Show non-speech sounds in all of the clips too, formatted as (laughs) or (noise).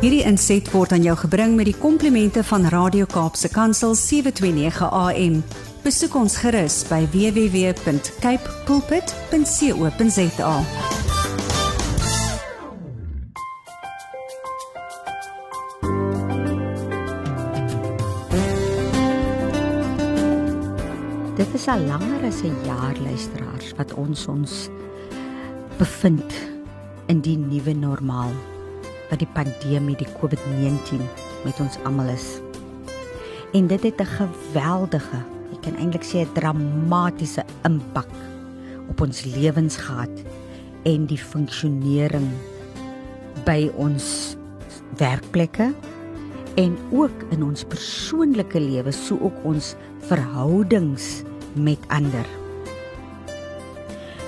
Hierdie inset word aan jou gebring met die komplimente van Radio Kaapse Kansel 729 AM. Besoek ons gerus by www.cape pulpit.co.za. Dit is al langer as 'n jaar luisteraars wat ons ons bevind in die nuwe normaal wat die pandemie die COVID-19 met ons almal is. En dit het 'n geweldige, ek kan eintlik sê 'n dramatiese impak op ons lewens gehad en die funksionering by ons werkplekke en ook in ons persoonlike lewe, so ook ons verhoudings met ander.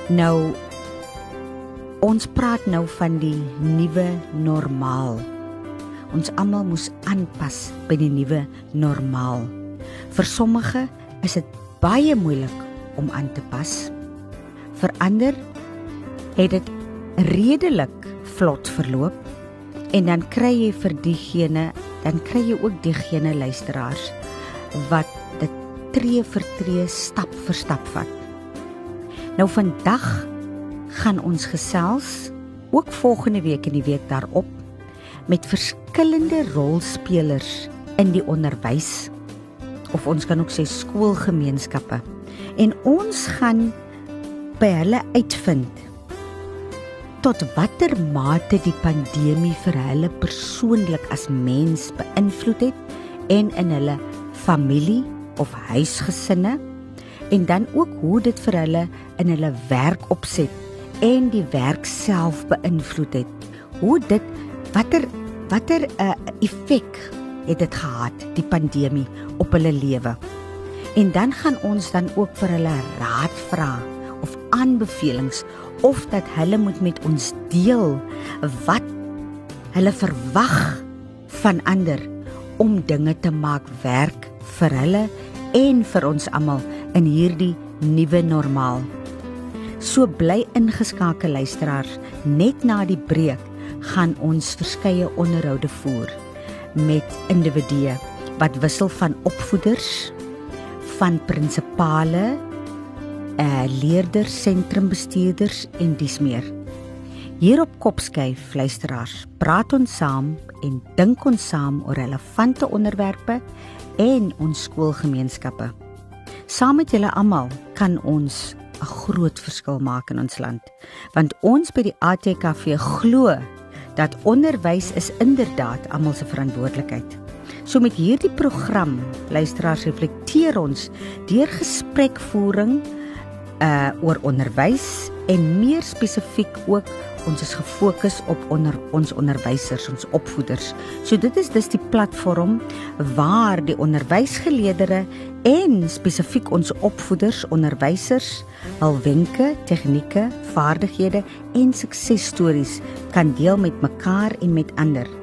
Nou ons praat nou van die nuwe normaal. Ons almal moes aanpas by die nuwe normaal. Vir sommige is dit baie moeilik om aan te pas. Vir ander het dit redelik vlot verloop en dan kry jy vir diegene, dan kry jy ook diegene luisteraars wat tree vir tree, stap vir stap vat. Nou vandag gaan ons gesels ook volgende week en die week daarop met verskillende rolspelers in die onderwys of ons kan ook sê skoolgemeenskappe. En ons gaan by hulle uitvind tot watter mate die pandemie vir hulle persoonlik as mens beïnvloed het en in hulle familie of huisgesinne en dan ook hoe dit vir hulle in hulle werk opset en die werk self beïnvloed het. Hoe dit watter watter 'n uh, effek het dit gehad die pandemie op hulle lewe. En dan gaan ons dan ook vir hulle raad vra of aanbevelings of dat hulle moet met ons deel wat hulle verwag van ander om dinge te maak werk vir hulle en vir ons almal in hierdie nuwe normaal. So bly ingeskakel luisteraars, net na die breek gaan ons verskeie onderhoude voer met individue wat wissel van opvoeders, van prinsipale, eh leerders, sentrumbestuurders en dis meer. Hier op Kopskyf luisteraars, praat ons saam en dink ons saam oor relevante onderwerpe en ons skoolgemeenskappe. Saam met julle almal kan ons 'n groot verskil maak in ons land. Want ons by die ATKV glo dat onderwys is inderdaad almal se verantwoordelikheid. So met hierdie program, luisteraars, reflekteer ons deur gesprekvoering uh oor onderwys en meer spesifiek ook ons is gefokus op onder ons onderwysers, ons opvoeders. So dit is dus die platform waar die onderwysgeleerders en spesifiek ons opvoeders, onderwysers, hul wenke, tegnieke, vaardighede en suksesstories kan deel met mekaar en met ander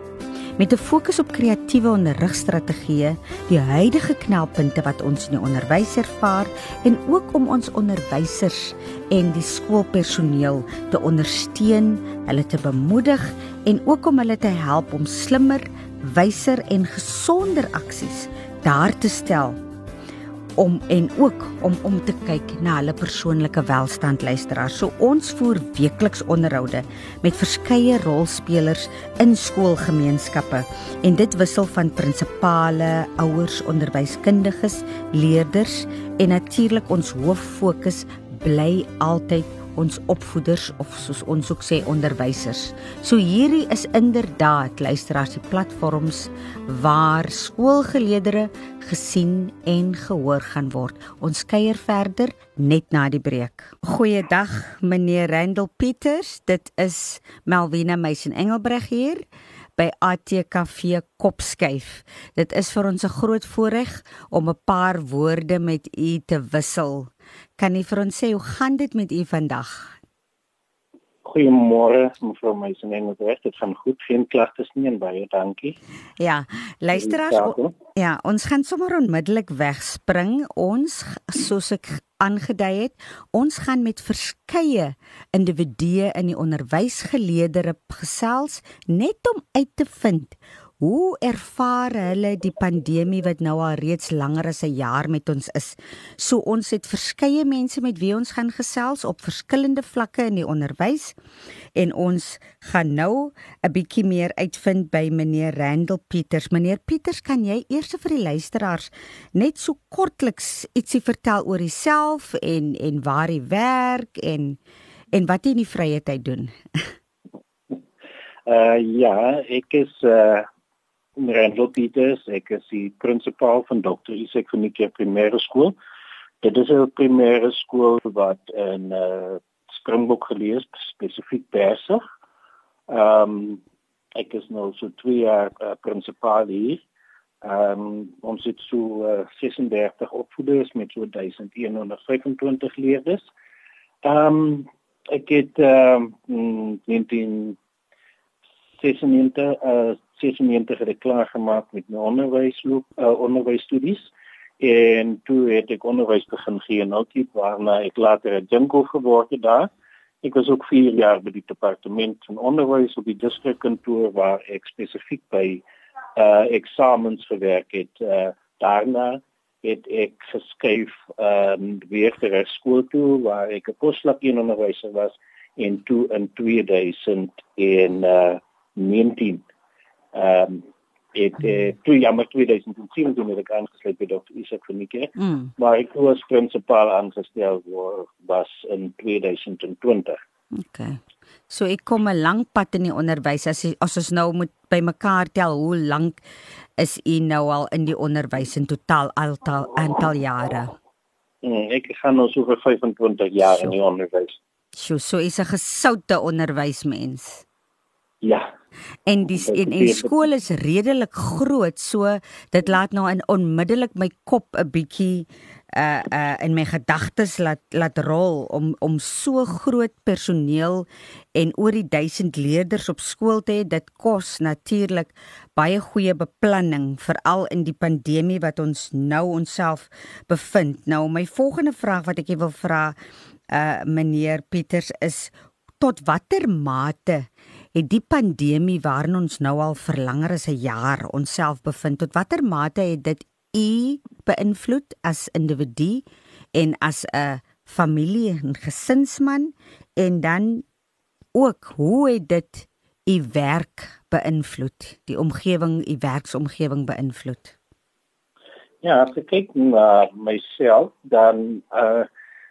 met 'n fokus op kreatiewe onderrigstrategieë, die huidige knelpunte wat ons in die onderwys ervaar en ook om ons onderwysers en die skoolpersoneel te ondersteun, hulle te bemoedig en ook om hulle te help om slimmer, wyser en gesonder aksies daar te stel om en ook om om te kyk na hulle persoonlike welstand luisteraars. So ons voer weekliks onderhoude met verskeie rolspelers in skoolgemeenskappe en dit wissel van prinsipale, ouers, onderwyskundiges, leerders en natuurlik ons hoof fokus bly altyd ons opvoeders of soos ons ook sê onderwysers. So hierdie is inderdaad luisteraars die platforms waar skoolgeleerders gesien en gehoor gaan word. Ons kuier verder net na die breek. Goeiedag meneer Randall Pieters, dit is Melvina Meisen Engelbreg hier by ATKV Kopskyf. Dit is vir ons 'n groot voorreg om 'n paar woorde met u te wissel. Kan u vir ons sê hoe gaan dit met u vandag? Goeiemôre mevrou Meisen en dit reg, dit gaan goed, geen klagtes nie en baie dankie. Ja, luisteraars, ja, ons gaan sommer onmiddellik wegspring. Ons soos ek aangedui het, ons gaan met verskeie individue in die onderwysgeleerdere gesels net om uit te vind Hoe ervaar hulle die pandemie wat nou al reeds langer as 'n jaar met ons is? So ons het verskeie mense met wie ons gaan gesels op verskillende vlakke in die onderwys en ons gaan nou 'n bietjie meer uitvind by meneer Randall Pieters. Meneer Pieters, kan jy eers vir die luisteraars net so kortliks ietsie vertel oor jouself en en waar jy werk en en wat jy in die vrye tyd doen? (laughs) Uh ja, ek is uh Randall Peters, ek is die prinsipaal van Dr. Isaac van die Kerk Primêre Skool. Dit is 'n primêre skool wat in uh, Springbok gelees spesifiek besig. Ehm um, ek is nou so 2 jaar uh, prinsipaal hier. Ehm um, ons het so uh, 36 opvoeders met so 1125 leerders. Ehm um, ek het ehm um, 19 96 uh 96 het ek klaar gemaak met my onderwysloop uh onderwysstudies en toe het ek onderwys begin gee in Oudtshoorn waarna ek later 'n junko geword het daar. Ek was ook 4 jaar by die departement van onderwys op die distrikkantoor waar ek spesifiek by uh eksamens gewerk het. Uh daarna het ek geskuif um weer ter skool toe waar ek 'n posvlak in onderwys was en toe in 2000 en uh 19. Ehm um, ek uh, toe ja maar 2010 toen ek aangesluit by Dr. Isaac van Niekerk. Mm. Maar ek was prinsipaal aangestel was in 2020. Okay. So ek kom 'n lang pad in die onderwys as as ons nou moet bymekaar tel hoe lank is u nou al in die onderwys in totaal aantal aantal jare? Mm, ek gaan nou so vir 25 jaar so. in die onderwys. So so is 'n gesoute onderwysmens. Ja. En die en, en skool is redelik groot, so dit laat nou in onmiddellik my kop 'n bietjie uh uh in my gedagtes laat laat rol om om so groot personeel en oor die 1000 leerders op skool te hê. Dit kos natuurlik baie goeie beplanning veral in die pandemie wat ons nou onsself bevind. Nou my volgende vraag wat ek wil vra uh meneer Pieters is tot watter mate het die pandemie waarin ons nou al vir langer as 'n jaar onsself bevind tot watter mate het dit u beïnvloed as individu en as 'n familie en gesinsman? En dan ook hoe het dit u werk beïnvloed die omgewing u werksomgewing beïnvloed? Ja, as ek kyk na myself dan uh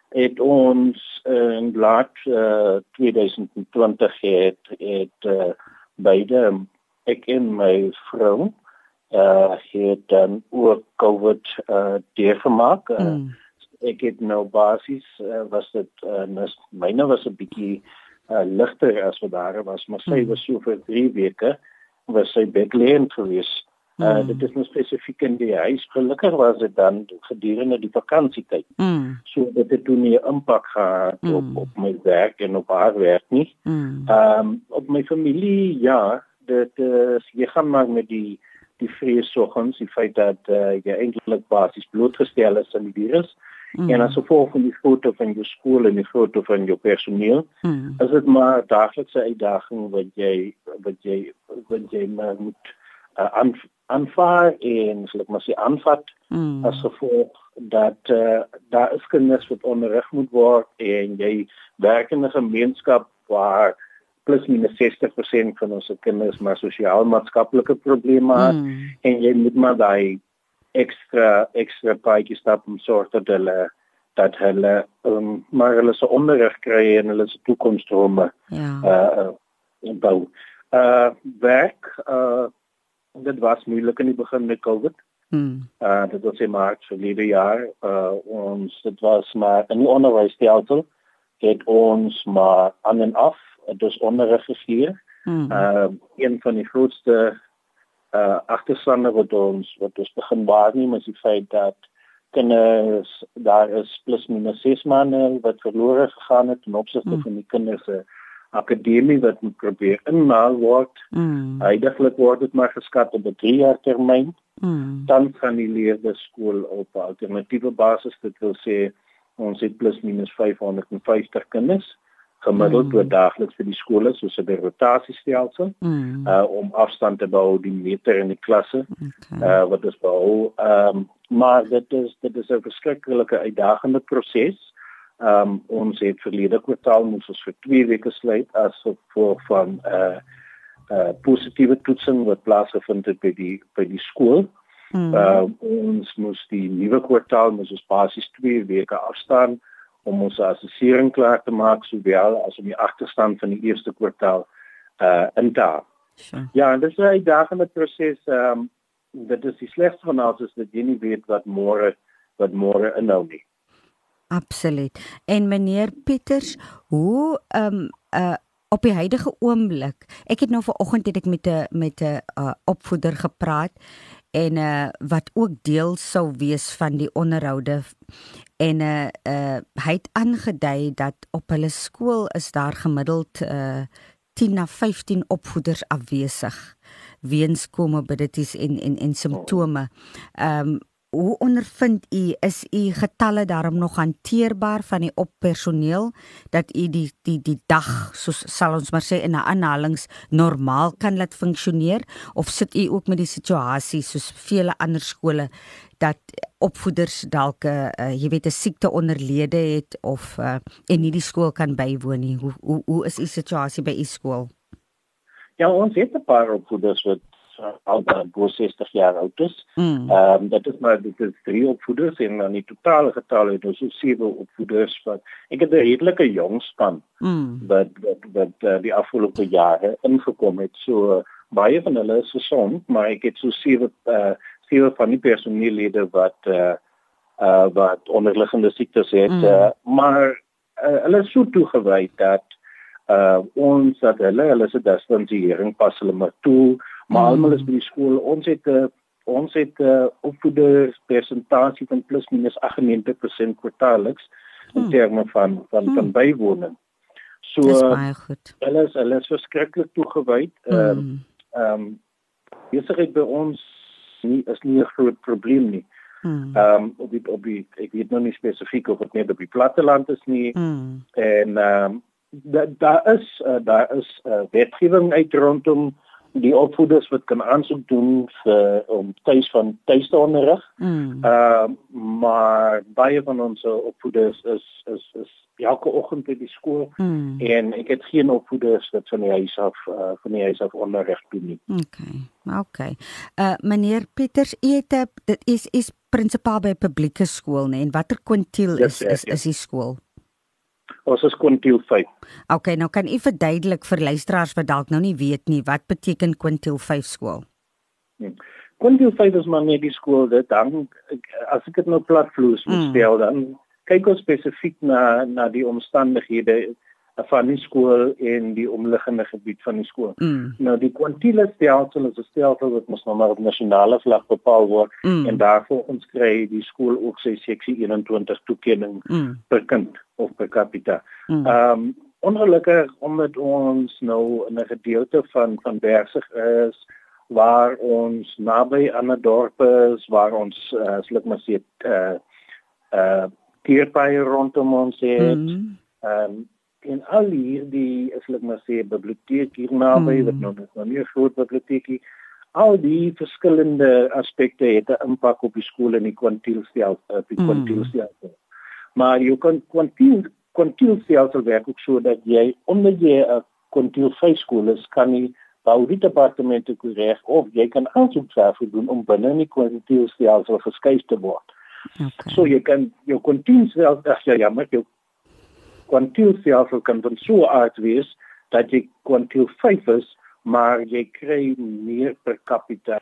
het ons in laat uh, 2020 het het uh, beide ek en my vrou uh het dan ook covid uh deurgemaak. Uh, mm. Ek het nou basies uh, was dit uh, myne was 'n bietjie uh, ligter as wat daar was, maar sy mm. was so vir 3 weke was sy bedleen geweest Uh, dit is nou spesifiek in die huis. Gelukkig was dit dan gedurende die vakansietyd. Mm. So dit het toe nie 'n impak gehad mm. op op my werk en op haar werk nie. Mm. Ehm mm. um, op my familie ja, dit is jy gaan maar met die die vrees soggens, die feit dat uh, jy eintlik basies blootgestel is aan die virus. Mm. En as gevolg van die foto van jou skool en die foto van jou personeel, mm. is dit maar daaglikse uitdaging wat jy wat jy wat jy moet uh, aanvaar en sal ek maar sê aanvat mm. as gevolg dat uh, daar is kinders wat onderrig moet word en jy werk in 'n gemeenskap waar plus minus 60% van ons kinders maar sosiaal-maatskaplike probleme het mm. en jy moet maar daai ekstra ekstra paadjie stap om sorg dat hulle dat hulle um, maar hulle se onderrig kry en hulle se toekomsdrome ja uh, bou. Uh werk uh dit was moeilik in die begin met COVID. Hmm. Uh dit was in Maart verlede jaar. Uh ons dit was maar in die onderwysstelsel het ons maar aan en af dus onderrig gegee. Hmm. Uh een van die grootste uh agterstande wat ons wat ons begin waarneem is die feit dat kinders daar is plus minus 6 maande wat verlore gegaan het ten opsigte hmm. van die kinders se akademie wat moet probeer inmaal word. Mm. Heidiglik word dit maar geskat op 'n 3 jaar termyn. Mm. Dan gaan die leerders skool op alternatiewe basis dit wil sê Ons het plus minus 550 kinders gemiddeld mm. oor daagliks vir die skole soos 'n rotasiestelsel mm. uh om afstand te bou die meter in die klasse. Okay. Uh wat is bou. Ehm um, maar dit is dit is 'n verskriklike uitdagende proses. Ehm um, ons het verlede kwartaal moes ons vir 2 weke sluit as gevolg van uh uh positiewe toetsing wat plaasgevind het by die by die skool. Mm. Uh ons moes die nuwe kwartaal moes ons basies 2 weke afstaan om ons assessering klaar te maak sowel as om die agterstand van die eerste kwartaal uh in te haal. Sure. Ja, en dit is 'n uitdagende proses. Ehm um, dit is die slegste van alles is dat jy nie weet wat môre wat môre inhou nie. Absoluut. En meneer Pieters, hoe ehm um, uh op die huidige oomblik, ek het nou vanoggend het ek met 'n met 'n uh, opvoeder gepraat en uh wat ook deel sou wees van die onderhoude en uh, uh hy het aangedui dat op hulle skool is daar gemiddeld uh 10 na 15 opvoeders afwesig weens komorbidities en en en simptome. Ehm um, Hoe ondervind u is u getalle daarom nog hanteerbaar van die oppersoneel dat u die die die dag soos sal ons maar sê in 'n aanhalings normaal kan laat funksioneer? Of sit u ook met die situasie soos vele ander skole dat opvoeders dalk 'n uh, uh, jy weet 'n siekte onderlede het of uh, en nie die skool kan bywoon nie? Hoe hoe hoe is u situasie by u skool? Ja ons het 'n paar opvoeders wat al bo 60 jaar oud is. Hmm. Ehm um, dit is maar dit is drie opvoeders en dan die totale getal het ons so sewe opvoeders wat ek het 'n redelike jong span mm. wat wat wat uh, die afgelope jare ingekom het. So uh, baie van hulle is gesond, maar ek het so sewe uh sewe van die personeellede wat uh uh wat onderliggende siektes het. Mm. Uh, maar uh, hulle is so toegewy dat uh ons dat hulle hulle se distansiering pas hulle maar toe maar mm. almal is by die skool ons het 'n uh, ons het 'n uh, opvoeders persentasie van plus minus 98% kwartaalliks in mm. terme van van mm. van bywoning. So baie goed. Hulle is hulle is verskriklik toegewy. Ehm mm. ehm um, besigheid by ons nie is nie 'n groot probleem nie. Hmm. Ehm um, op die op die ek weet nog nie spesifiek of dit net op die platteland is nie. Mm. En ehm um, daar daar is uh, daar is uh, wetgewing uit rondom die opvoeders wat kan aansoek doen vir om tuis van tuiste onderrig. Mm. Ehm uh, maar baie van ons opvoeders is is is elke oggend by die skool mm. en ek het geen opvoeders wat van die huis af uh, van die huis af onderrig doen nie. Okay. Okay. Uh meneer Pieters, u het dit is is prinsipaal by 'n publieke skool nê en watter kwintiel is yes, is is die skool? Ons is kwintiel 5. Okay, nou kan u verduidelik vir luisteraars wat dalk nou nie weet nie, wat beteken kwintiel 5 skool? Hmm. Kwintiel 5 is maar net die skool dit dan as ek dit nou platvloers moet mm. stel dan kyk ons spesifiek na na die omstandighede van die skool en die omliggende gebied van die skool. Mm. Nou die kwintiele stelsel is 'n stelsel wat mos nou maar op nasionale vlak bepaal word mm. en daarvoor ons kry die skool ook sy seksie 21 toekenning mm. per kind of per capita. Hmm. Ehm mm. um, ongelukkig omdat ons nou in 'n gedeelte van van Bergsig is waar ons naby aan 'n dorp is waar ons uh, eh, slik maar sê eh uh, eh uh, tierpaaie rondom ons het. Hmm. Ehm um, en al hierdie is slik maar sê biblioteek hier naby mm. wat nou net nou nie 'n groot biblioteekie al die verskillende aspekte het 'n impak op die skool en die kwantielstel op die kwantielstel. Mm maar jy kan kwantiel kwantiel stelsel werk ook so dat jy onder jy 'n kwantiel skool is kan jy bou die departemente reg of jy kan aansoek vir doen om binne die kwantiel stelsel geskuif te word. Okay. So jy kan jou kwantiel stelsel ja ja maar jou kwantiel stelsel kan dan so uit wees dat jy kwantiel 5 is maar jy kry meer per capita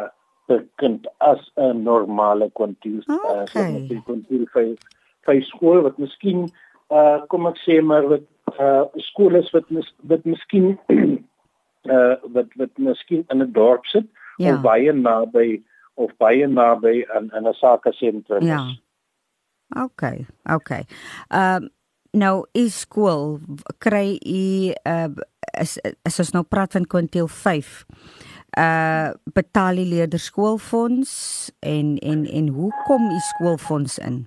per kind as 'n normale kwantiel stelsel. Okay. Kwantiel 5 by skool wat miskien uh kom ek sê maar wat uh skole is wat mis, wat miskien uh (clears throat) wat wat miskien in 'n dorp sit ja. of baie naby of baie naby aan 'n sake sentrum is. Ja. Okay, okay. Ehm um, nou is skool kry u uh is is ons nou praat van kwintiel 5 uh betaal die leerders skoolfonds en en en hoe kom u skoolfonds in?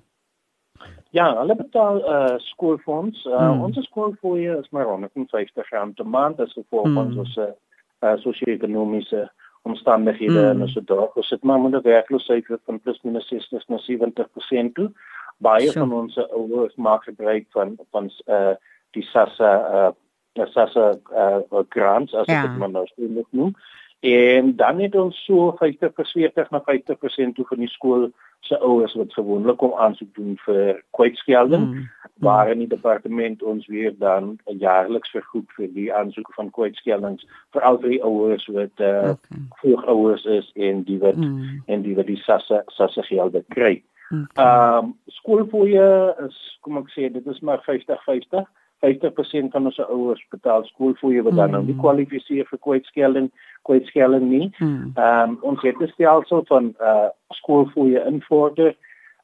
Ja, hulle betaal uh skoolfonds. Uh mm. ons skoolfooie is maar R150 'n maand as gevolg mm. van ons uh sosio-ekonomiese omstandighede mm. en so daar. Ons het maar 'n werkloosheid van plus minus 60 na 70% toe. Baie van ons ouers maak gebruik van van uh die SASSA uh SASSA uh grants as ja. dit maar nou sou moet noem. En dan het ons so 50 40 na 50% toe van die skool se ouers wat gewoonlik om aansoek doen vir kwytskelding mm. waar in die departement ons weer dan jaarliks vergoed vir die aansoeke van kwytskeldings vir al die ouers wat uh okay. vroeg ouers is en die wat mm. en die wat die sasse sasse geld kry. Ehm um, skoolfooie is kom ek sê dit is maar 50 50 50% van ons ouers betaal skoolfooie wat dan mm. nou nie hmm. kwalifiseer vir kwytskelding kwytskelding nie. Hmm. Ehm um, ons het 'n stelsel van uh skoolfooie invorder.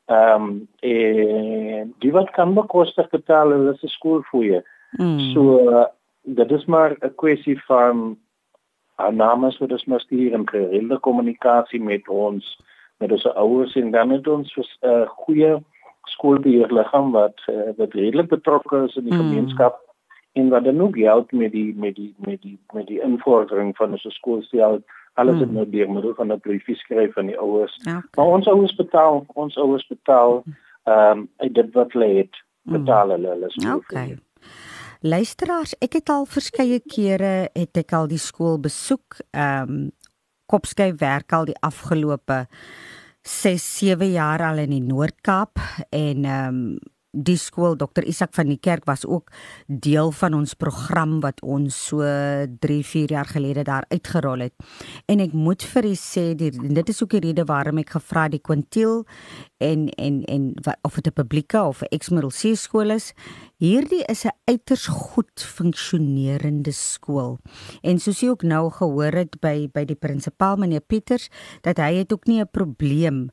Ehm um, en die wat kan bekostig betaal is 'n skoolfooie. Mm. So uh, dit is maar 'n kwessie van aannames wat ons moet hier in gereelde kommunikasie met ons met ons ouers en dan met ons 'n uh, goeie skoolbeheerliggaam wat uh, wat redelik betrokke is in die mm. gemeenskap en wat dan ook help met die met die met die met die invordering van ons skoolstel alles het mm. nou deur middel van 'n briefie skryf van die ouers. Okay. Maar ons ouers betaal, ons ouers betaal ehm um, uit dit wat hulle het, betaal hulle hulle skool. Okay. Luisteraars, ek het al verskeie kere het ek al die skool besoek. Ehm um, Kopsky werk al die afgelope 6 7 jaar al in die Noord-Kaap en ehm um, die skool Dr Isak van die kerk was ook deel van ons program wat ons so 3 4 jaar gelede daar uitgerol het. En ek moet vir u sê die, dit is ook die rede waarom ek gevra die kwintiel en en en wat, of dit 'n publieke of 'n ex-middelseë skool is. Hierdie is 'n uiters goed funksionerende skool. En soos jy ook nou gehoor het by by die prinsipaal meneer Pieters dat hy het ook nie 'n probleem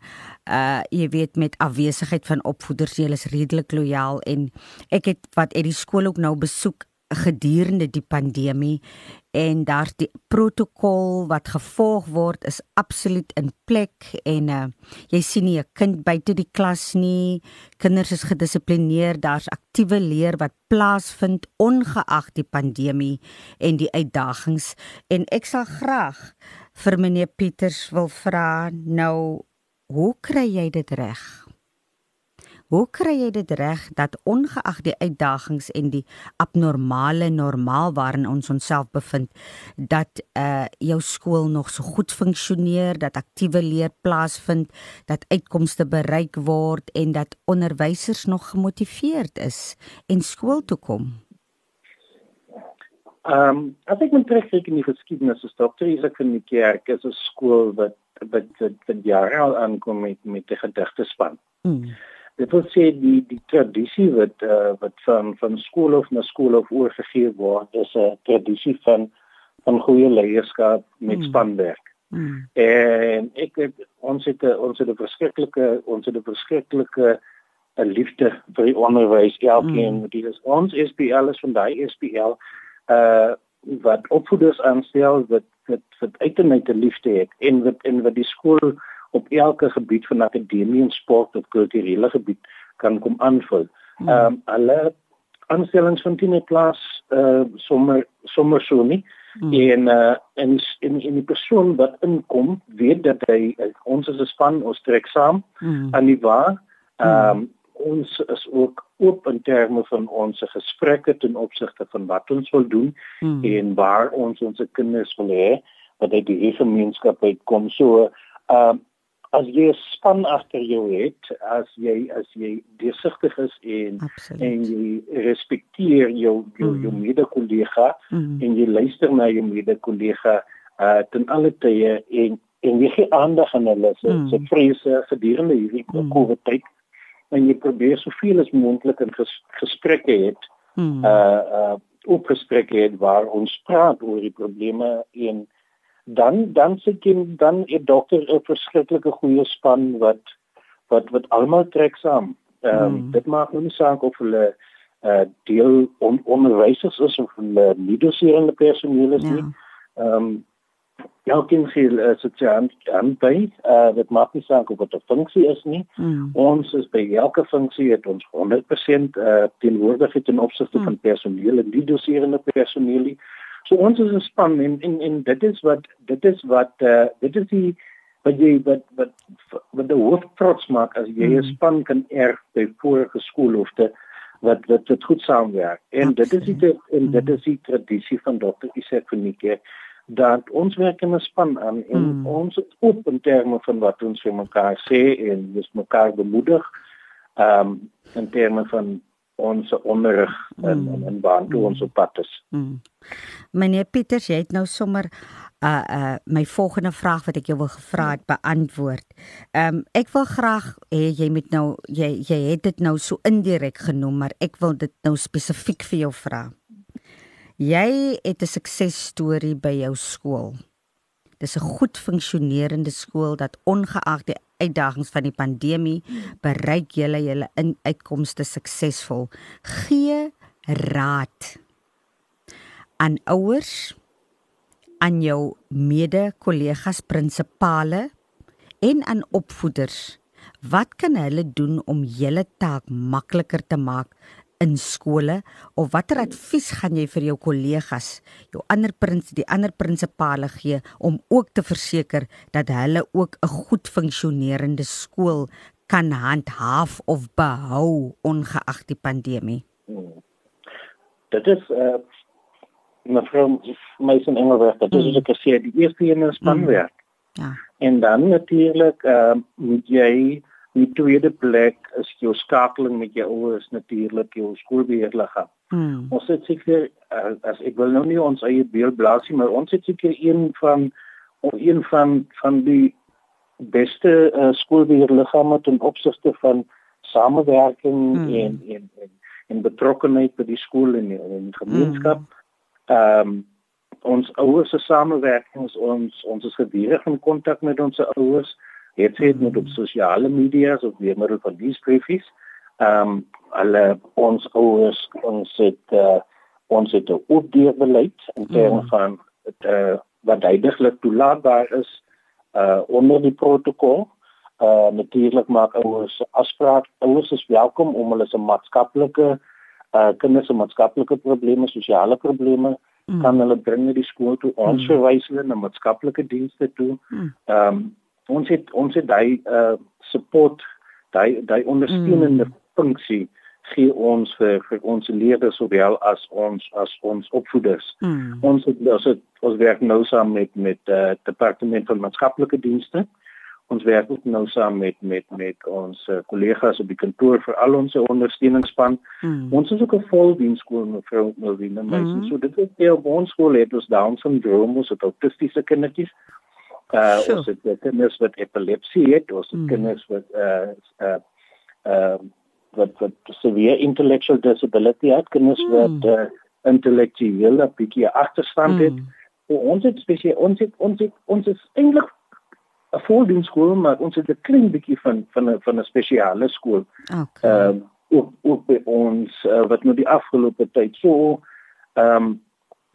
uh jy weet met afwesigheid van opvoeders. Hulle is redelik lojaal en ek het wat uit die skool ook nou besoek gedurende die pandemie en daar die protokol wat gevolg word is absoluut in plek en uh, jy sien nie 'n kind buite die klas nie. Kinders is gedissiplineer daar's aktiewe leer wat plaasvind ongeag die pandemie en die uitdagings. En ek sal graag vir meneer Pieters wil vra nou hoe kry jy dit reg Hoe kry jy dit reg dat ongeag die uitdagings en die abnormale normaal waarin ons onsself bevind dat uh jou skool nog so goed funksioneer, dat aktiewe leer plaasvind, dat uitkomste bereik word en dat onderwysers nog gemotiveerd is en skool toe kom? Ehm, um, ek dink met terugkyk in die geskiedenis is Dr. Isaac van die kerk is 'n skool wat wat wat, wat jare al aankom met met die gedigtespan. Mm dit wil sê die die tradisie wat uh, wat van van skool of na skool of oorgegee word is 'n tradisie van van goeie leierskap met mm. spanwerk. Mm. En ek het ons het ons het 'n verskriklike ons het 'n verskriklike 'n liefde vir die onderwys elkeen mm. dit is ons SPL is van daai SPL uh wat opvoeders aanstel wat wat wat uitermate liefde het en wat en wat die skool op elke gebied van akademie en sport of kulturele gebied kan kom aanvul. Hmm. Ehm um, alle aanstellings van die klas eh uh, sommer sommer so nie. Hmm. En uh en in in die persoon wat inkom, weet dat hy ons is 'n span, ons trek saam hmm. aan die waar. Ehm um, ons is ook oop in terme van ons gesprekke ten opsigte van wat ons wil doen hmm. en waar ons ons kinders wil hê dat uit die gemeenskap uitkom. So ehm uh, as jy 'n span agter jou het, as jy as jy deursigtig is en Absoluut. en jy respekteer jou jou, mm. jou mede-kollega mm. en jy luister na jou mede-kollega uh ten alle tye en en jy gee aandag aan hulle se mm. se vrese gedurende hierdie mm. COVID tyd en jy probeer soveel as moontlik in ges, gesprekke het mm. uh uh op gesprekke het waar ons praat oor die probleme en dan dan sit jy dan 'n dokter 'n verskriklike goeie span wat wat wat almal trek saam. Ehm um, mm. dit maak nie saak of hulle uh deel on, onderwysers is of hulle nie doserende personeel is ja. nie. Ehm um, elkeen gee uh, sosiaal aan by. Uh dit maak nie saak of dit 'n funksie is nie. Mm. Ons is by elke funksie het ons 100% uh teenwoordigheid ten opsigte mm. van personeel en die doserende personeel. So ons is 'n span en en en dit is wat dit is wat uh dit is die wat jy wat wat wat die hoof trots maak as jy 'n mm. span kan erg by vorige skoolhofte wat wat dit goed saamwerk. En dit is die en dit is die tradisie van Dr. Isaac van Niekerk dat ons werk in 'n span aan en mm. ons is oop in terme van wat ons vir mekaar sê en dis mekaar bemoedig. Ehm um, in terme van ons onderrig en mm. en baan toe mm. ons op pad is. Mm. Meneer Pieters, jy het nou sommer uh uh my volgende vraag wat ek jou wil gevra het beantwoord. Ehm um, ek wil graag hê jy moet nou jy jy het dit nou so indirek genoem, maar ek wil dit nou spesifiek vir jou vra. Jy het 'n suksesstorie by jou skool. Dis 'n goed funksionerende skool dat ongeag die uitdagings van die pandemie bereik julle julle uitkomste suksesvol. Gee raad aan ouers, aan jou mede-kollegas prinsipale en aan opvoeders. Wat kan hulle doen om julle taak makliker te maak in skole of watter advies gaan jy vir jou kollegas, jou ander prins, die ander prinsipale gee om ook te verseker dat hulle ook 'n goed funksionerende skool kan handhaaf of behou ongeag die pandemie? Dit is uh mevrou Meisen Engelberg, dit is ek sê die eerste een is spanwerk. Mm. Ja. En dan natuurlik uh moet jy Die tweede plek is jou skakeling met jou ouers natuurlik jou skoolbeheerliggaam. Hmm. Ons het seker as ek wil nou nie ons eie beeld blaas nie, maar ons het seker een van een van van die beste uh, skoolbeheerliggame ten opsigte van samewerking hmm. en en en en betrokkenheid by die skool en in die gemeenskap. Hmm. Ehm um, ons ouers se samewerking is ons ons is gedurig in kontak met ons ouers sê met op sosiale media of weer middel van die briefies. Ehm um, alle ons ouers ons het uh, ons het 'n opdeelbeleid in terme mm. van het, uh, wat duidelik toelaatbaar is uh onder die protokol. Uh natuurlik maak ouers afspraak. Ouers is welkom om hulle se maatskaplike uh kinders se maatskaplike probleme, sosiale probleme mm. kan hulle bring na die skool toe. Ons mm. verwys hulle na maatskaplike dienste toe. Mm. Ehm mm. um, ons het ons het daai uh support daai daai ondersteunende mm. funksie gee ons vir vir ons leerders sowel as ons as ons opvoeders. Mm. Ons het ons het ons werk nou saam met met uh departement van maatskaplike dienste. Ons werk ook nou saam met met met ons uh, kollegas op die kantoor vir al ons ondersteuningsspan. Mm. Ons is ook 'n voldienskool mevrou Melvina Meisen. Mm. So dit is deel van ons skool het ons down syndrome, ons het autistiese kindertjies. Uh sure. ons het kinders wat epilepsie het, ons het mm. kinders wat uh uh uh wat wat severe intellectual disability het, kinders mm. wat uh intellektueel 'n bietjie agterstand het. Mm. So, ons het spesiaal ons het ons het ons is eintlik 'n voldienskool, maar ons het 'n klein bietjie van van 'n van 'n spesiale skool. Okay. Ehm uh, ook ook by ons uh, wat nou die afgelope tyd so ehm um,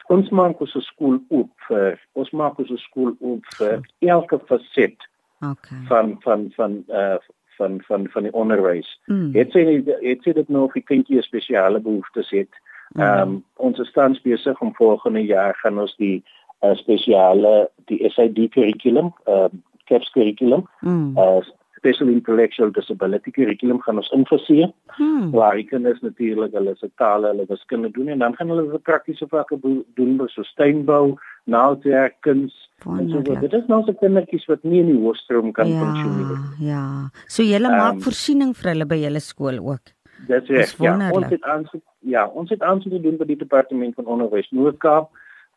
ons maak ons skool oop vir ons maak ons skool oop vir elke faset okay van van van uh van van van die onderwys. Mm. Het sy het sy dit nou vir kindjies spesiale behoeftes het. Mm. Ehm mm. um, ons is tans besig om volgende jaar gaan ons die uh, spesiale die SID kurrikulum, ehm uh, CAPS kurrikulum, mm. uh, special intellectual disability curriculum gaan ons infaseer. Hmm. Waar die kinders natuurlik hulle se tale, hulle wiskunde doen en dan gaan hulle se praktiese vakke doen so steenbou, naaldwerk, kuns. En so dit is nou so kindertjies wat nie in die hoofstroom kan ja, funksioneer nie. Ja. So julle um, maak voorsiening vir hulle by julle skool ook. Dit is ja, ons het aansoek ja, ons het aansoek gedoen by die departement van onderwys Noord-Kaap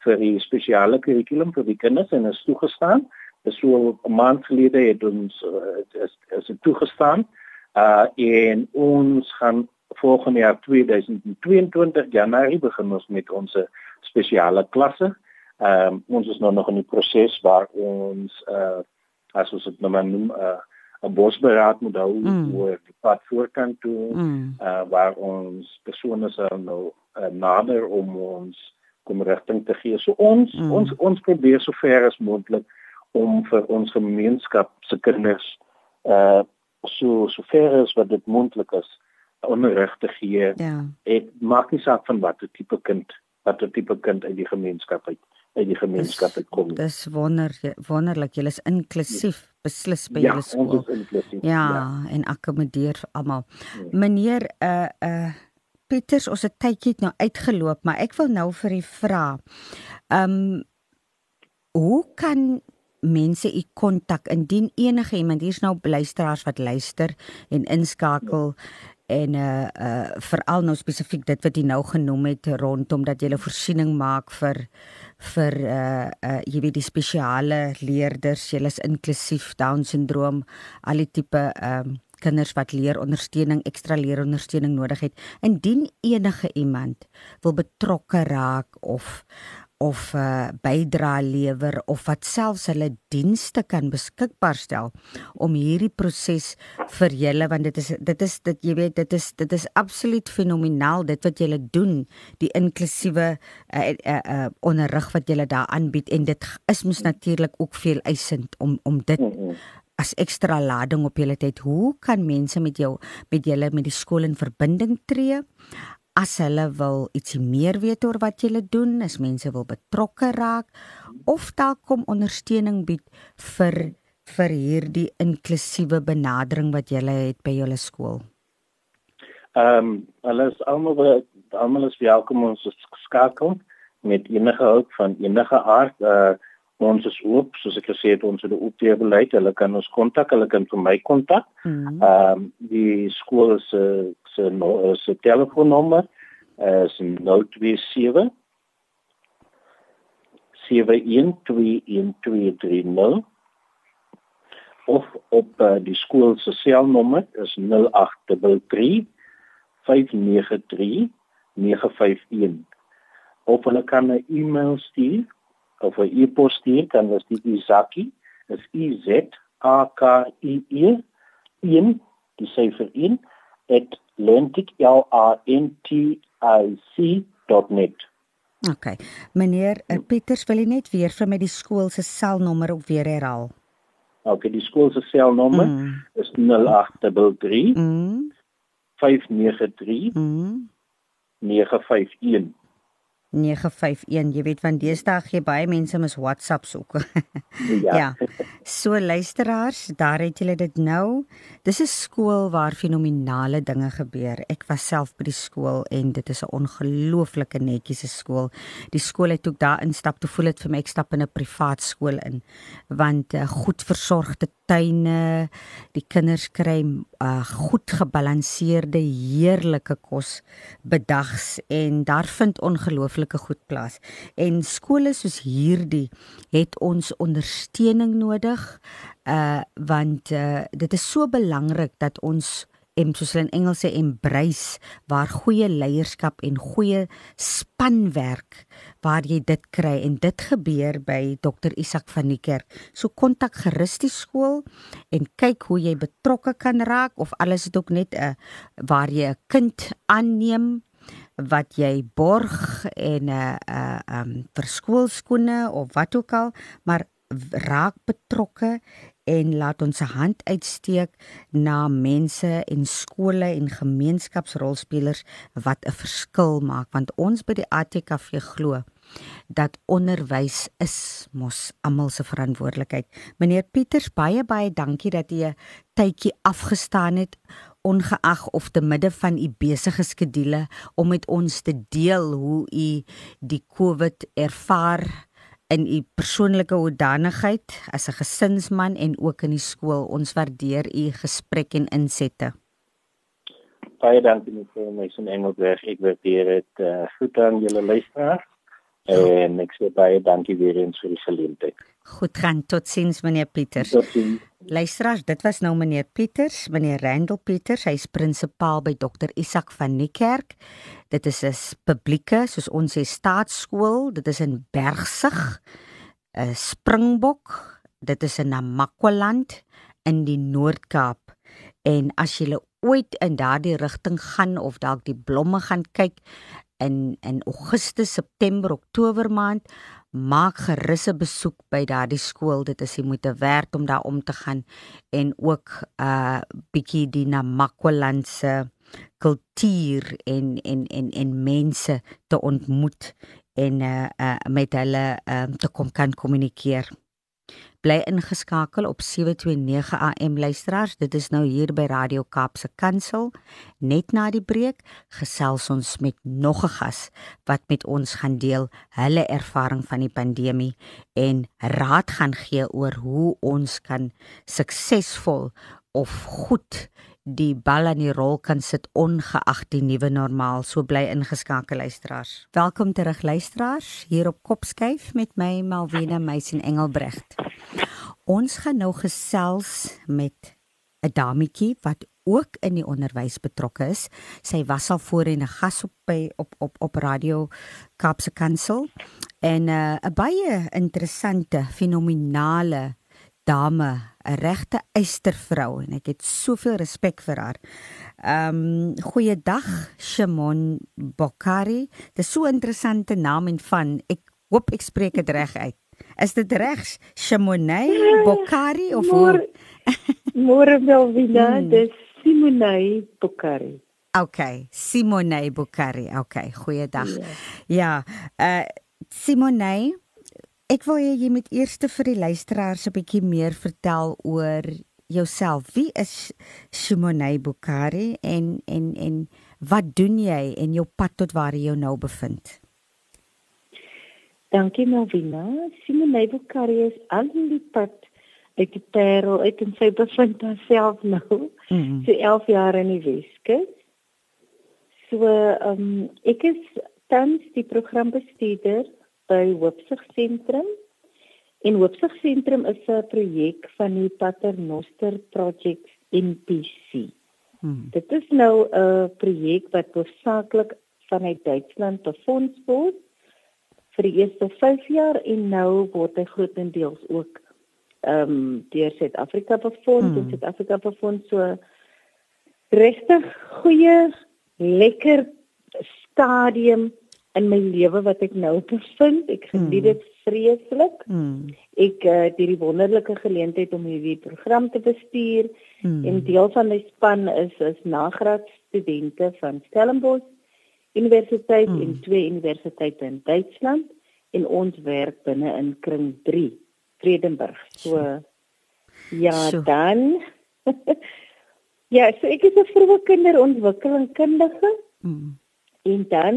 vir die spesiale kurrikulum vir die kinders en is toegestaan dis so 'n maand gelede het ons uh, is is dit toegestaan uh en ons gaan volgende jaar 2022 Januarie begin ons met ons spesiale klasse. Ehm um, ons is nou nog in die proses waar ons uh as ons dit nou maar noem uh 'n bosberaad moet hou mm. oor die pad voorkant toe mm. uh waar ons persone sal nou uh, nader om ons kom rigting te gee. So ons mm. ons ons probeer so ver as moontlik om vir ons gemeenskap se kinders uh so so ver as wat dit moontlik is onderrig te gee. Ja. Dit maak nie saak van watter tipe kind, watter tipe kind uit die gemeenskap uit uit die gemeenskap uitkom. Dis wonder wonderlik. Jy is inklusief beslis by ja, julle skool. Ja, ons is inklusief. Ja, ja. en akkommodeer almal. Ja. Meneer uh uh Pieters, ons het tydjie nou uitgeloop, maar ek wil nou vir u vra. Um hoe kan mense u kontak indien enige iemand hier's nou luisteraars wat luister en inskakel en uh uh veral nou spesifiek dit wat jy nou genoem het rondom dat jy 'n voorsiening maak vir vir uh uh jy weet die spesiale leerders, jy is inklusief down syndroom, al die tipe ehm um, kinders wat leer ondersteuning, ekstra leer ondersteuning nodig het. Indien enige iemand wil betrokke raak of of uh, bydra lewer of wat selfs hulle dienste kan beskikbaar stel om hierdie proses vir julle want dit is dit is dit jy weet dit is dit is absoluut fenomenaal dit wat julle doen die inklusiewe uh, uh, uh, onderrig wat julle daar aanbied en dit is mos natuurlik ook veel eisend om om dit as ekstra lading op julle tyd. Hoe kan mense met jou met julle met die skool in verbinding tree as hulle wil ietsie meer weet oor wat jy doen, as mense wil betrokke raak of dalk kom ondersteuning bied vir vir hierdie inklusiewe benadering wat jy het by julle skool. Ehm um, alles almal almal is welkom ons skakel met enige hulp van enige aard. Uh ons is oop soos ek gesê het ons het 'n oop beleid. Hulle kan ons kontak, hulle kan vir my kontak. Mhm. Ehm mm um, die skool se se se telefoonnommer is 027 7121230 of op uh, die skool se selnommer is 0833 593 951 of hulle kan 'n e-mail stuur of 'n e-pos stuur kan dit die Izaki is i z a k i e in die syfer in at lentic.net. OK. Meneer uh, Pieters, wil jy net weer vir my die skool se selnommer op weer herhaal? OK, die skool se selnommer mm. is 0833 mm. 593 mm. 951. 951 jy weet van deesdae gee baie mense mis WhatsApp soek. (laughs) ja. ja. So luisteraars, daar het julle dit nou. Dis 'n skool waar fenominale dinge gebeur. Ek was self by die skool en dit is 'n ongelooflike netjiese skool. Die skool het ook daar instap te voel dit vir my ek stap in 'n privaat skool in want uh, goed versorgde tuine, die kinders kry 'n uh, goed gebalanseerde heerlike kos bedags en daar vind ongelooflike goed plaas. En skole soos hierdie het ons ondersteuning nodig uh want uh, dit is so belangrik dat ons en soos hulle in Engels sê embrace waar goeie leierskap en goeie spanwerk waar jy dit kry en dit gebeur by Dr Isak van die kerk. So kontak gerus die skool en kyk hoe jy betrokke kan raak of alles is ook net 'n uh, waar jy 'n kind aanneem wat jy borg en 'n uh, uh, um vir skoolskoene of wat ook al, maar raak betrokke en laat ons se hand uitsteek na mense en skole en gemeenskapsrolspelers wat 'n verskil maak want ons by die ATKV glo dat onderwys is mos almal se verantwoordelikheid. Meneer Pieters, baie baie dankie dat u 'n tydjie afgestaan het ongeag of te midde van u besige skedules om met ons te deel hoe u die COVID ervaar in u persoonlike hoedanigheid as 'n gesinsman en ook in die skool. Ons waardeer u gesprek en insette. Baie dankie my son Engelberg. Ek waardeer dit uh, goed aan julle luisteraars. En ek sê baie dankie weer eens vir die geleentheid. Goed gaan. Totsiens meneer Pieters. Totsiens. Luisteraars, dit was nou meneer Pieters, meneer Randall Pieters, hy's prinsipaal by Dr Isak van Niekerk. Dit is 'n publieke, soos ons sê, staatsskool. Dit is in Bergsig, 'n Springbok. Dit is in Namakwaland in die Noord-Kaap. En as jy ooit in daardie rigting gaan of dalk die blomme gaan kyk, in in Augustus, September, Oktober maand, maak gerus 'n besoek by daardie skool. Dit is jy moet werd om daar om te gaan en ook 'n uh, bietjie die Namakwalandse kultuur en en en en mense te ontmoet en uh, uh, met hulle uh, te kom kan kommunikeer. Bly ingeskakel op 729 AM luisteraars. Dit is nou hier by Radio Kaapse Kansel. Net na die breek gesels ons met nog 'n gas wat met ons gaan deel hulle ervaring van die pandemie en raad gaan gee oor hoe ons kan suksesvol of goed die bal aan die rol kan sit ongeag die nuwe normaal. So bly ingeskakel luisteraars. Welkom terug luisteraars hier op Kopskyf met my Malwena Meisen Engelbrecht. Ons gaan nou gesels met 'n dametjie wat ook in die onderwys betrokke is. Sy was al voorheen 'n gas op by op op op radio Kaapse Kansel en uh, 'n baie interessante fenominale dame, 'n regte eystervrou en ek het soveel respek vir haar. Ehm um, goeiedag Shimon Bokari. Dis so 'n interessante naam en van ek hoop ek spreek dit reg uit. Is dit reg Shimonay Bokari of hoe? Môre Melvina, hmm. dis Simonay Bokari. Okay, Simonay Bokari. Okay, goeiedag. Ja, ja uh Simonay Ek wil hê jy moet eers vir die luisteraars 'n bietjie meer vertel oor jouself. Wie is Shimone Bukari en en en wat doen jy en jou pad tot waar jy jou nou bevind? Dankie Melvina. Shimone Bukari is al die pad uit die Parel uit en sy bevind haarself nou. Mm -hmm. So 11 jaar in die Weskus. So ehm um, ek is tans die programbestuurder by Hoopsig Sentrum. En Hoopsig Sentrum is 'n projek van die Paternoster Project NPC. Hmm. Dit is nou 'n projek wat hoofsaaklik vanuit Duitsland befonds word vir die eerste 5 jaar en nou word hy grootendeels ook ehm um, deur Suid-Afrika befonds hmm. Suid-Afrika befonds so regtig goeie lekker stadium in my lewe wat ek nou bevind. Ek geniet dit mm. vreeslik. Mm. Ek het uh, die wonderlike geleentheid om hierdie program te bestuur mm. en deel van my span is is nagraad studente van Stellenbosch Universiteit mm. en twee universiteite in Duitsland en ons werk binne in kring 3 Vredenburg. So ja, so. dan (laughs) Ja, so ek is 'n vroeë kinderontwikkelingskundige. Mm. En dan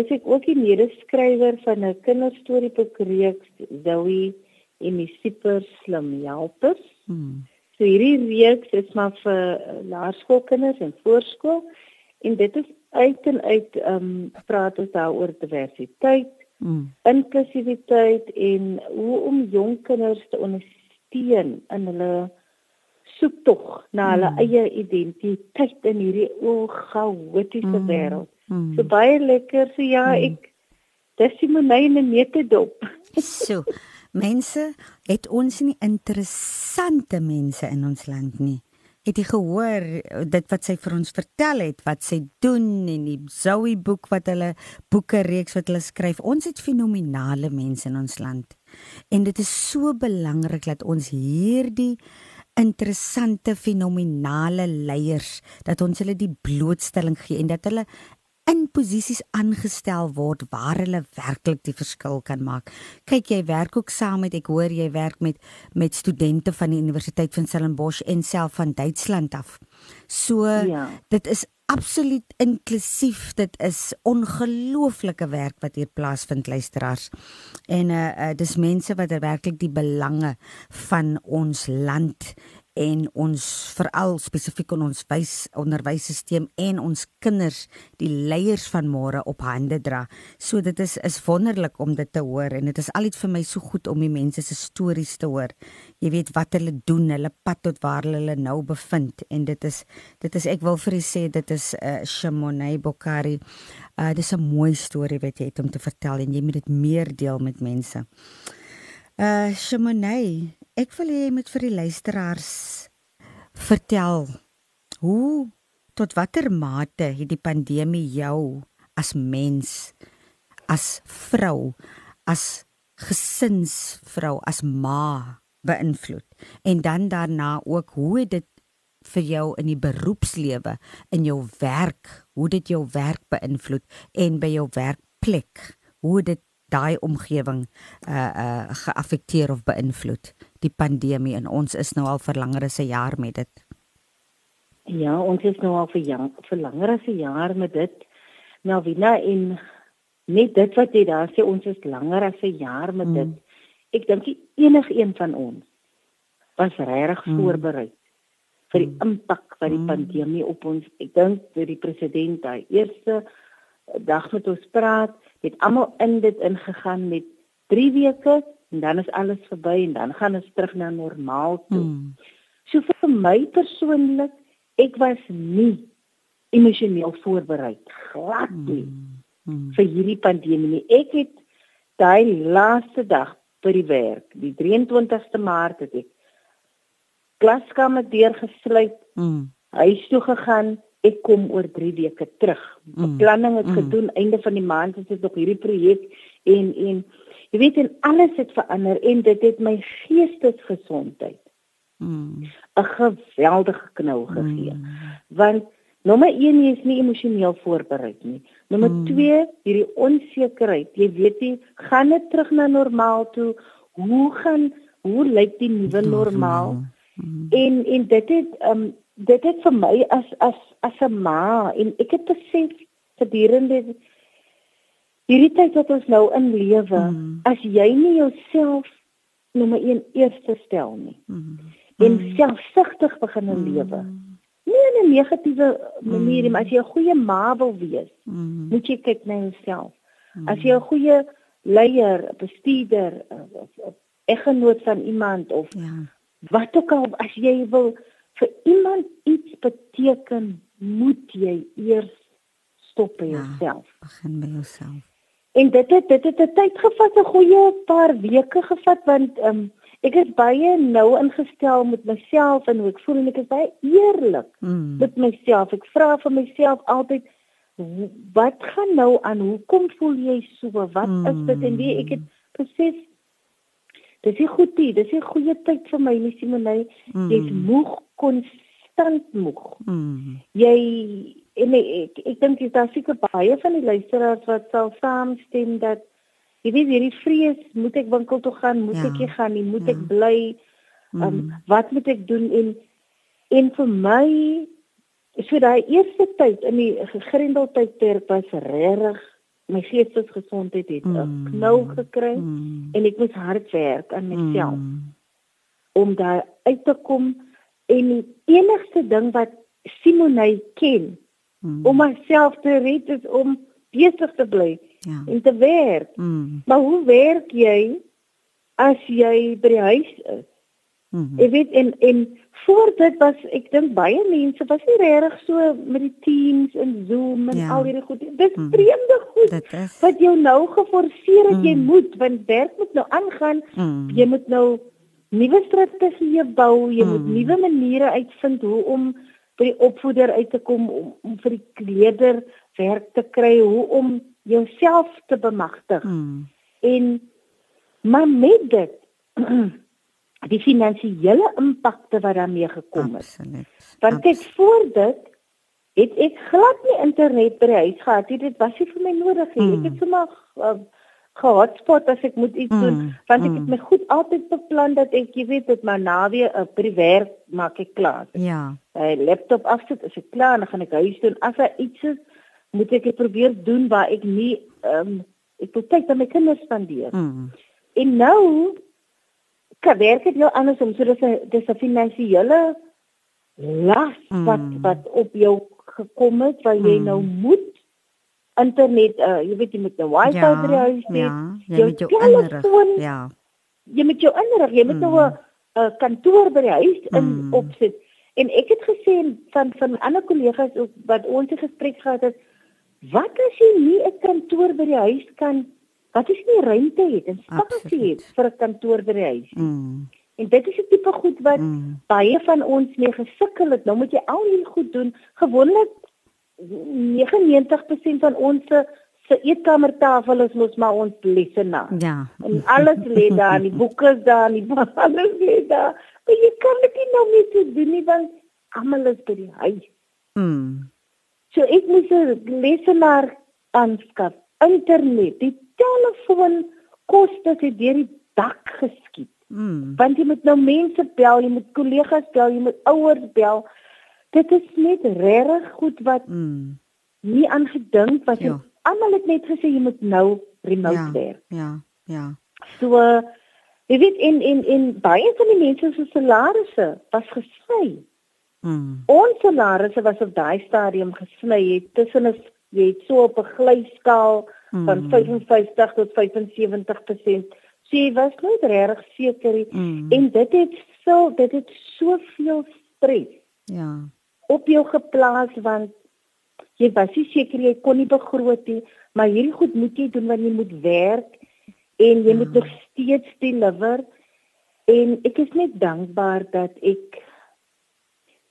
is ek ook die medeskrywer van 'n kinderstorieboekreeks Zoe en die super slim helpers. Hmm. So hierdie reeks is maar vir laerskoolkinders en voorskool en dit is uit en uit ehm um, praat ons daaroor diversiteit, hmm. inklusiwiteit en hoe om jong kinders te ondersteun in hulle soektog na hulle hmm. eie identiteit in hierdie o, chaotiese hmm. wêreld. Hmm. So baie lekker. So ja, hmm. ek dis die myne neete dop. (laughs) so. Mense, het ons nie interessante mense in ons land nie. Het jy gehoor dit wat sy vir ons vertel het, wat sy doen en die Zoe boek wat hulle boeke reeks wat hulle skryf. Ons het fenominale mense in ons land. En dit is so belangrik dat ons hierdie interessante fenominale leiers dat ons hulle die blootstelling gee en dat hulle in posisies aangestel word waar hulle werklik die verskil kan maak. Kyk, jy werk ook saam met ek hoor jy werk met met studente van die Universiteit van Stellenbosch en self van Duitsland af. So ja. dit is absoluut inklusief. Dit is ongelooflike werk wat hier plaasvind luisteraars. En uh, uh dis mense wat werklik die belange van ons land en ons veral spesifiek in ons wys onderwysstelsel en ons kinders die leiers van môre op hande dra. So dit is is wonderlik om dit te hoor en dit is altyd vir my so goed om die mense se stories te hoor. Jy weet wat hulle doen, hulle pad tot waar hulle nou bevind en dit is dit is ek wil vir u sê dit is 'n uh, eh, Shimone Bokari. Uh dis 'n mooi storie wat jy het om te vertel en jy moet dit meer deel met mense. Uh Shimone Ek wil hê jy moet vir die luisteraars vertel hoe tot watter mate het die pandemie jou as mens, as vrou, as gesinsvrou, as ma beïnvloed? En dan daarna ook hoe dit vir jou in die beroepslewe, in jou werk, hoe dit jou werk beïnvloed en by jou werkplek, hoe dit daai omgewing uh uh geaffekteer of beïnvloed die pandemie en ons is nou al vir langer as 'n jaar met dit. Ja, ons is nou al vir jang, vir langer as 'n jaar met dit. Nou Wina in net dit wat jy daar sê ons is langer as 'n jaar met mm. dit. Ek dink enige een van ons was regtig mm. voorberei vir die mm. impak van die mm. pandemie op ons. Ek dink vir die president hy eerste dag met ons praat, het almal in dit ingegaan met 3 weke en dan is alles verby en dan gaan ons terug na normaal toe. Mm. So vir my persoonlik, ek was nie emosioneel voorberei glad nie mm. Mm. vir hierdie pandemie nie. Ek het daai laaste dag by die werk, die 23ste Maart het ek klaskamer deurgesluit. Mm. Huis toe gegaan. Ek kom oor 3 weke terug. Mm. Beplanning het mm. gedoen einde van die maand is dit nog hierdie projek en en jy weet en alles het verander en dit het my geestesgesondheid mm. 'n geweldige knou gegee. Mm. Want nommer 1 jy is nie emosioneel voorberei nie. Nommer 2 mm. hierdie onsekerheid. Jy weet nie gaan dit terug na normaal toe? Hoe gaan hoe lyk die nuwe normaal? Mm. En en dit het um dit het vir my as as as 'n ma en ek het besef gedurende hierdie tyd wat ons nou in lewe, mm. as jy nie jouself nommer 1 eerste stel nie. Mm. En selfsugtig begin mm. lewe. Nie in 'n negatiewe manier, mm. maar as jy 'n goeie ma wil wees, mm. moet jy kyk na jouself. Mm. As jy 'n goeie leier, bestuurder of eggenoot van iemand of ja. Wat ook al as jy wil vir iemand iets beteken, moet jy eers stop by ja, jouself. Begin by jouself. En dit het dit het 'n tyd gevat, 'n goeie paar weke gevat want ehm um, ek is baie nou ingestel met myself en hoe ek voel en ek is baie eerlik mm. met myself. Ek vra vir myself altyd wat gaan nou aan? Hoekom voel jy so? Wat mm. is dit en wie ek het presies Dis nie goed nie. Dis 'n goeie tyd vir my nie, Simonay. Mm. Jy's moeg, konstant moeg. Mm. Jy en ek ek, ek dink dit is seker baie van die luisteraars wat sal saamstem dat jy weet hierdie vrees, moet ek winkel toe gaan, moet ja. ek hier gaan, nie, moet ja. ek bly? Um, mm. Wat moet ek doen en en vir my so daai eerste tyd in die gegrendeldheid ter was regtig my geestesgesondheid het 'n mm. knou gekry mm. en ek moes hard werk aan myself mm. om daar uit te kom en die enigste ding wat Simonay ken mm. om myself te red is om besig te bly ja. en te werk. Mm. Maar hoe werk jy as jy by die huis is? Mm. Ek weet en en voor dit was ek dink baie mense was nie regtig so met die Teams en Zoom en ja. al hierdie goed. Dis mm. vreemde goed wat jou nou geforseer het mm. jy moet want werk moet nou aangaan. Mm. Jy moet nou nuwe strategieë bou, jy mm. moet nuwe maniere uitvind hoe om by die opvoeder uit te kom om, om vir die leerder werk te kry, hoe om jouself te bemagtig. Mm. En maar met dit (clears throat) die finansiële impakte wat daarmee gekom het. Absoluut. Want ek voor dit het ek glad nie internet by die huis gehad nie. Dit was nie vir my nodig nie. Mm. Ek het sommer uh, gehotspot as ek moet iets mm. doen want ek mm. het my goed altyd beplan dat ek jy weet dit maar na weer 'n uh, privé maak ek klaar. Ja. My laptop afsit as ek klaar dan gaan ek huis doen. As daar iets is, moet ek dit probeer doen waar ek nie ehm um, ek wil tyd aan my kinders spandeer. Mm. En nou werk dit jou anders om so dis 'n dis 'n finansiële las mm. wat wat op jou gekom het waar jy mm. nou moet internet uh, jy weet jy moet 'n wifi ja, by die huis hê. Ja, jy moet jou inrig. Ja. Jy moet jou inrig. Jy moet nou mm. nou 'n kantoor by die huis in mm. opsit. En ek het gesê van van ander kollegas ook wat ons gesprek gehad het, wat as jy nie 'n kantoor by die huis kan wat is nie ruimte het en spasie het vir 'n kantoor by die huis. Mm. En dit is 'n tipe goed wat mm. baie van ons mee gesukkel het. Nou moet jy al hierdie goed doen. Gewoonlik 99% van ons se eetkamertafel is mos maar ons lesenaar. Ja. En alles lê daar, die boeke is daar, die alles lê daar. Maar jy kan dit nie nou meer so doen nie want almal is by die huis. Mm. So ek moet 'n lesenaar aanskaf. Internet, die telefoon koste het deur die dak geskiet. Mm. Want jy moet nou mense bel, jy moet kollegas bel, jy moet ouers bel. Dit is net regtig goed wat Mm. nie aan gedink was. Ja. Almal het net gesê jy moet nou remote Ja. werk. Ja. Ja. So jy weet in in in baie van die mense se salarisse was gesny. Mm. Ons salarisse was op daai stadium gesny het tussen 'n jy het so op 'n glyskaal van Mm. 55 tot 75%. So jy was nooit regtig seker nie. Mm. en dit het so dit het soveel stres Ja. op jou geplaas want jy was nie seker jy kon nie begroot nie, maar hierdie goed moet jy doen wanneer jy moet werk en jy Ja. moet nog steeds deliver en ek is net dankbaar dat ek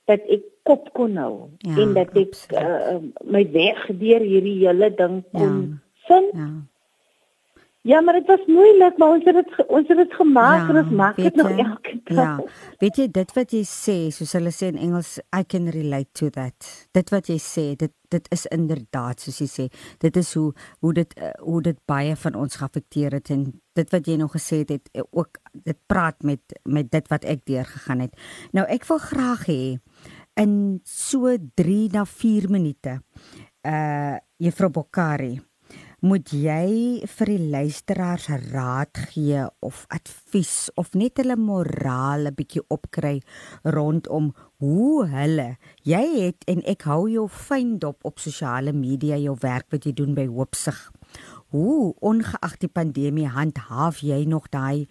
dat ek kop kon hou Ja, en dat ek absoluut. uh, my weg deur hierdie hele ding kon Ja. Vind. Ja. Ja, maar dit was moeilik, maar ons het dit ons het dit gemaak Ja, en ons maak dit nog elke dag. Ja. Weet jy dit wat jy sê, soos hulle sê in Engels, I can relate to that. Dit wat jy sê, dit dit is inderdaad soos jy sê. Dit is hoe hoe dit uh, hoe dit baie van ons geaffekteer het en dit wat jy nog gesê het, het uh, ook dit praat met met dit wat ek deurgegaan het. Nou ek wil graag hê in so 3 na 4 minute uh Juffrou Bokkari moet jy vir die luisteraars raad gee of advies of net hulle moraal 'n bietjie opkry rondom hoe hulle jy het en ek hou jou fyn dop op sosiale media jou werk wat jy doen by Hoopsig. Hoe ongeag die pandemie handhaaf jy nog daai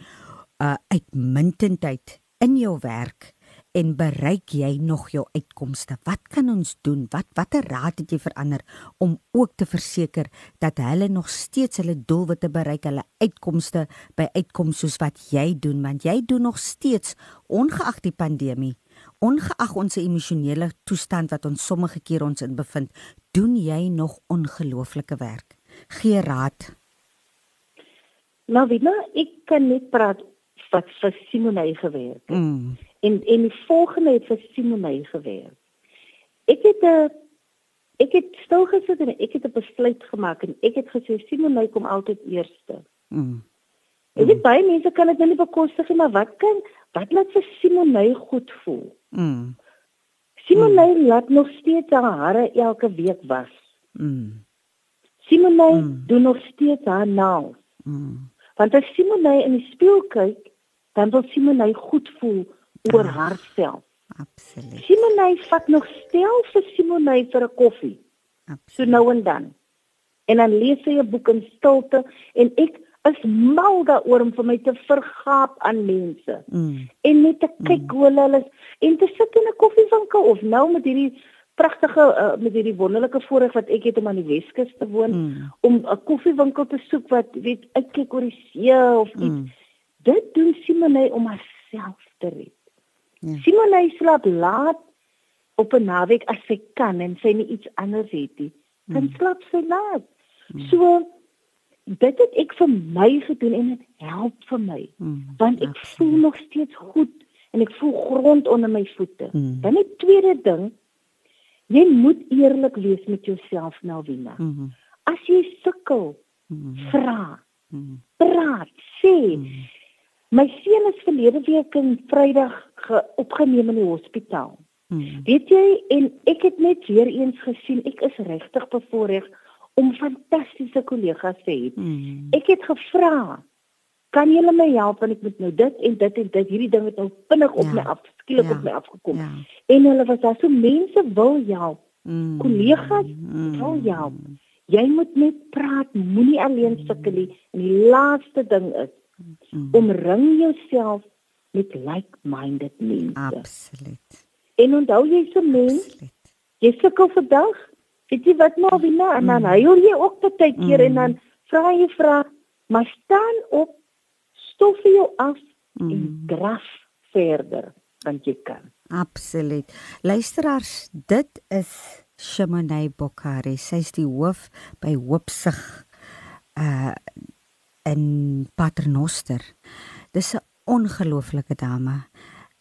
uh uitmuntendheid in jou werk en bereik jy nog jou uitkomste? Wat kan ons doen? Wat watter raad het jy vir ander om ook te verseker dat hulle nog steeds hulle doelwitte bereik, hulle uitkomste by uitkom soos wat jy doen, want jy doen nog steeds ongeag die pandemie, ongeag ons emosionele toestand wat ons sommige keer ons in bevind, doen jy nog ongelooflike werk. Gee raad. Nou nou, ek kan net praat wat vir Simonay gewerk het. Mm. En en die volgende het vir Simonay gewerk. Ek het 'n ek het stil gesit en ek het 'n besluit gemaak en ek het gesê Simonay kom altyd eerste. Mm. Ek weet baie mense kan dit nou nie bekostig nie, maar wat kan wat laat vir Simonay goed voel? Mm. Simonay laat nog steeds haar hare elke week was. Mm. Simonay Mm. doen nog steeds haar naels. Mm. Want as Simonay in die spieël kyk, dan wil Simonay goed voel oor Ah. haarself. Absoluut. Simonay vat nog stel vir Simonay vir 'n koffie, so Absoluut. nou en dan. En dan lees sy 'n boek in stilte en ek is mal daaroor om vir my te vergaap aan mense Mm. en net te kyk hoe hulle is en te sit in 'n koffiewinkel of nou met hierdie pragtige uh, met hierdie wonderlike voorreg wat ek het om aan die Weskus te woon Mm. om 'n koffiewinkel te soek wat weet uitkyk oor die see of iets. Mm. Dit doen Simonay om haarself te red. Ja. Simonay slaap laat op 'n naweek as sy kan en sy nie iets anders het nie. Dan Mm. slaap sy laat. So dit het ek vir my gedoen en dit help vir my Mm. want ek Absoluut. voel nog steeds goed en ek voel grond onder my voete. Mm. Dan die tweede ding, jy moet eerlik wees met jouself, Melvina. Mm. As jy sukkel, Mm. vra, Mm. praat, sê. Mm. My seun is verlede week in Vrydag ge- opgeneem in die hospitaal. Mm. Weet jy, en ek het net weer eens gesien, ek is regtig bevoorreg om fantastiese kollegas te hê. Mm. Ek het gevra, kan julle my help want ek moet nou dit en dit en dit hierdie ding het nou vinnig op Ja. my af, skielik Ja. op my afgekom. Ja. En hulle was daar so mense wil help. Mm. Kollegas Mm. wil help. Jy moet net praat, moenie alleen sukkel nie. En die laaste ding is Mm. omring jouself met like-minded mense. Absoluut. En onthou jy's 'n mens, Absoluut. jy sukkel vandag. Weet jy wat nou weer en dan huil jy ook baie keer Mm. en dan vra jy vra, maar staan op, stof vir jou af en Mm. draf verder want jy kan. Absoluut. Luisteraars, dit is Shimonay Bokhari. Sy's die hoof by Hoopsig uh in Paternoster. Dis 'n ongelooflike dame.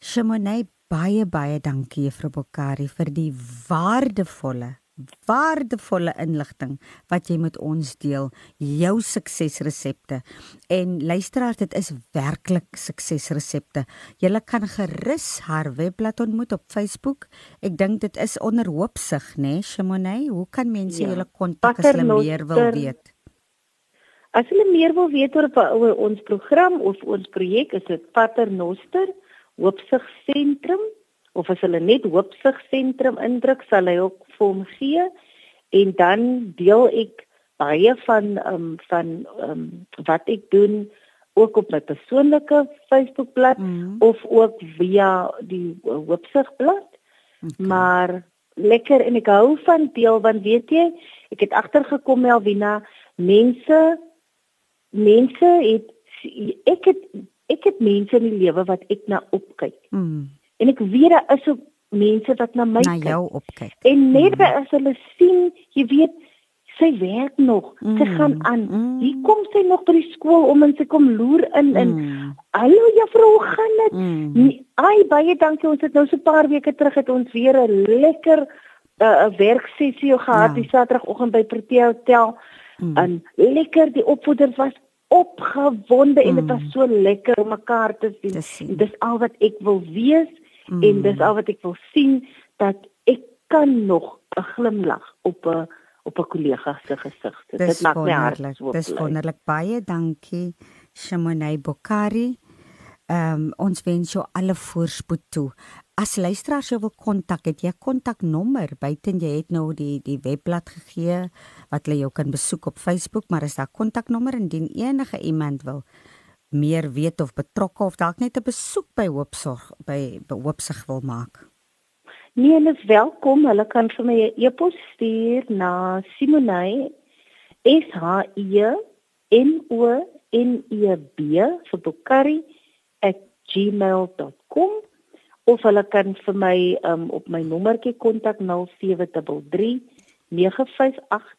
Shimonay, baie baie dankie Juffrou Bokhari vir die waardevolle waardevolle inligting wat jy met ons deel, jou suksesresepte. En luisteraars, dit is werklik suksesresepte. Jy kan gerus haar webblad ontmoet op Facebook. Ek dink dit is onder hoopsig, né, nee, Shimonay? Hoe kan mense ja. julle kontak as hulle meer wil weet? As hulle meer wil weet oor, oor ons program of ons projek, is dit Paternoster Hoopsig Sentrum of as hulle net hoopsig sentrum indruk sal hy ook vir hom gee. En dan deel ek baie van um, van um, wat ek doen ook op my persoonlike Facebookblad mm. of ook via die hoopsigblad. Okay. maar lekker en ek hou van deel want weet jy ek het agtergekom Melvina mense mense het ek het ek het mense in die lewe wat ek na opkyk mm En ek weet daar is ook mense wat na my na jou opkyk. En net mm. as hulle sien, jy weet, sy werk nog, mm. sy gaan aan. Mm. Hier kom sy nog by die skool om en sy kom loer in in. Mm. Hallo juffrou, hoe gaan dit? Mm. Ai baie dankie. Ons het nou so 'n paar weke terug het ons weer 'n lekker 'n uh, werksessie gehad ja. die Saterdagoggend by Protea Hotel. Mm. En lekker die opvoeders was opgewonde mm. en dit was so lekker om mekaar te sien. Dis al wat ek wil wees. Mm. En dis al wat ek wil sien dat ek kan nog 'n glimlag op 'n op 'n kollega se gesig sit. Dit maak my hart so. Dis wonderlik. Baie dankie Shamonay Bokari. Ehm um, ons wens jou alle voorspoed toe. As luisteraars jou wil kontak, het jy 'n kontaknommer buiten jy het nou die die webblad gegee wat hulle jou kan besoek op Facebook, maar is daar kontaknommer indien enige iemand wil meer weet of betrokke of dalk net 'n besoek by Hoopsorg by Hoopsig wil maak? Nee, hulle is welkom. Hulle kan vir my 'n e-pos stuur na Simonay S H I N O N E B vir bokari@gmail.com of hulle kan vir my um, op my nommertjie kontak 0733 958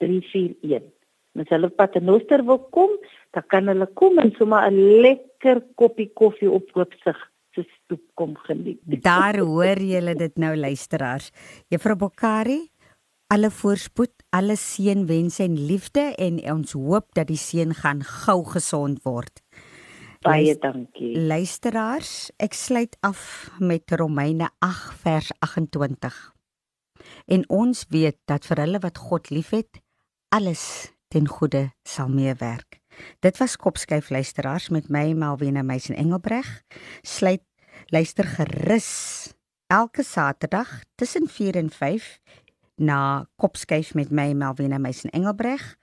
341 As hulle paternoster wil kom, dan kan hulle kom en sommer 'n lekker koppie koffie op hoopsig se stoep kom geniet. Daar hoor julle dit nou luisteraars. Juffrou Bokkari, alle voorspoed, alle seënwense en liefde en ons hoop dat die seun gaan gou gesond word. Baie dankie. Luisteraars, ek sluit af met Romeine 8 vers 28. En ons weet dat vir hulle wat God liefhet, alles ten goeie sal meewerk. Dit was Kopskyf luisteraars met my Malwena Meisen Engelbreg. Sluit luister gerus elke Saterdag tussen 4 en 5 na Kopskyf met my Malwena Meisen Engelbreg.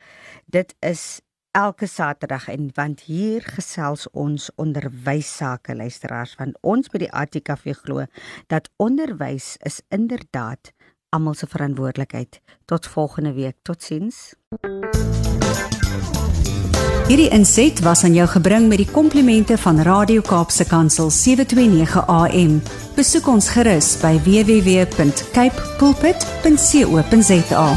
Dit is elke Saterdag en want hier gesels ons onderwys sake luisteraars want ons by die ATKV glo dat onderwys is inderdaad almal se verantwoordelikheid. Tot volgende week. Totsiens. Hierdie inset was aan jou gebring met die komplimente van Radio Kaapse Kansel 729 AM. Besoek ons gerus by www.cape pulpit.co.za.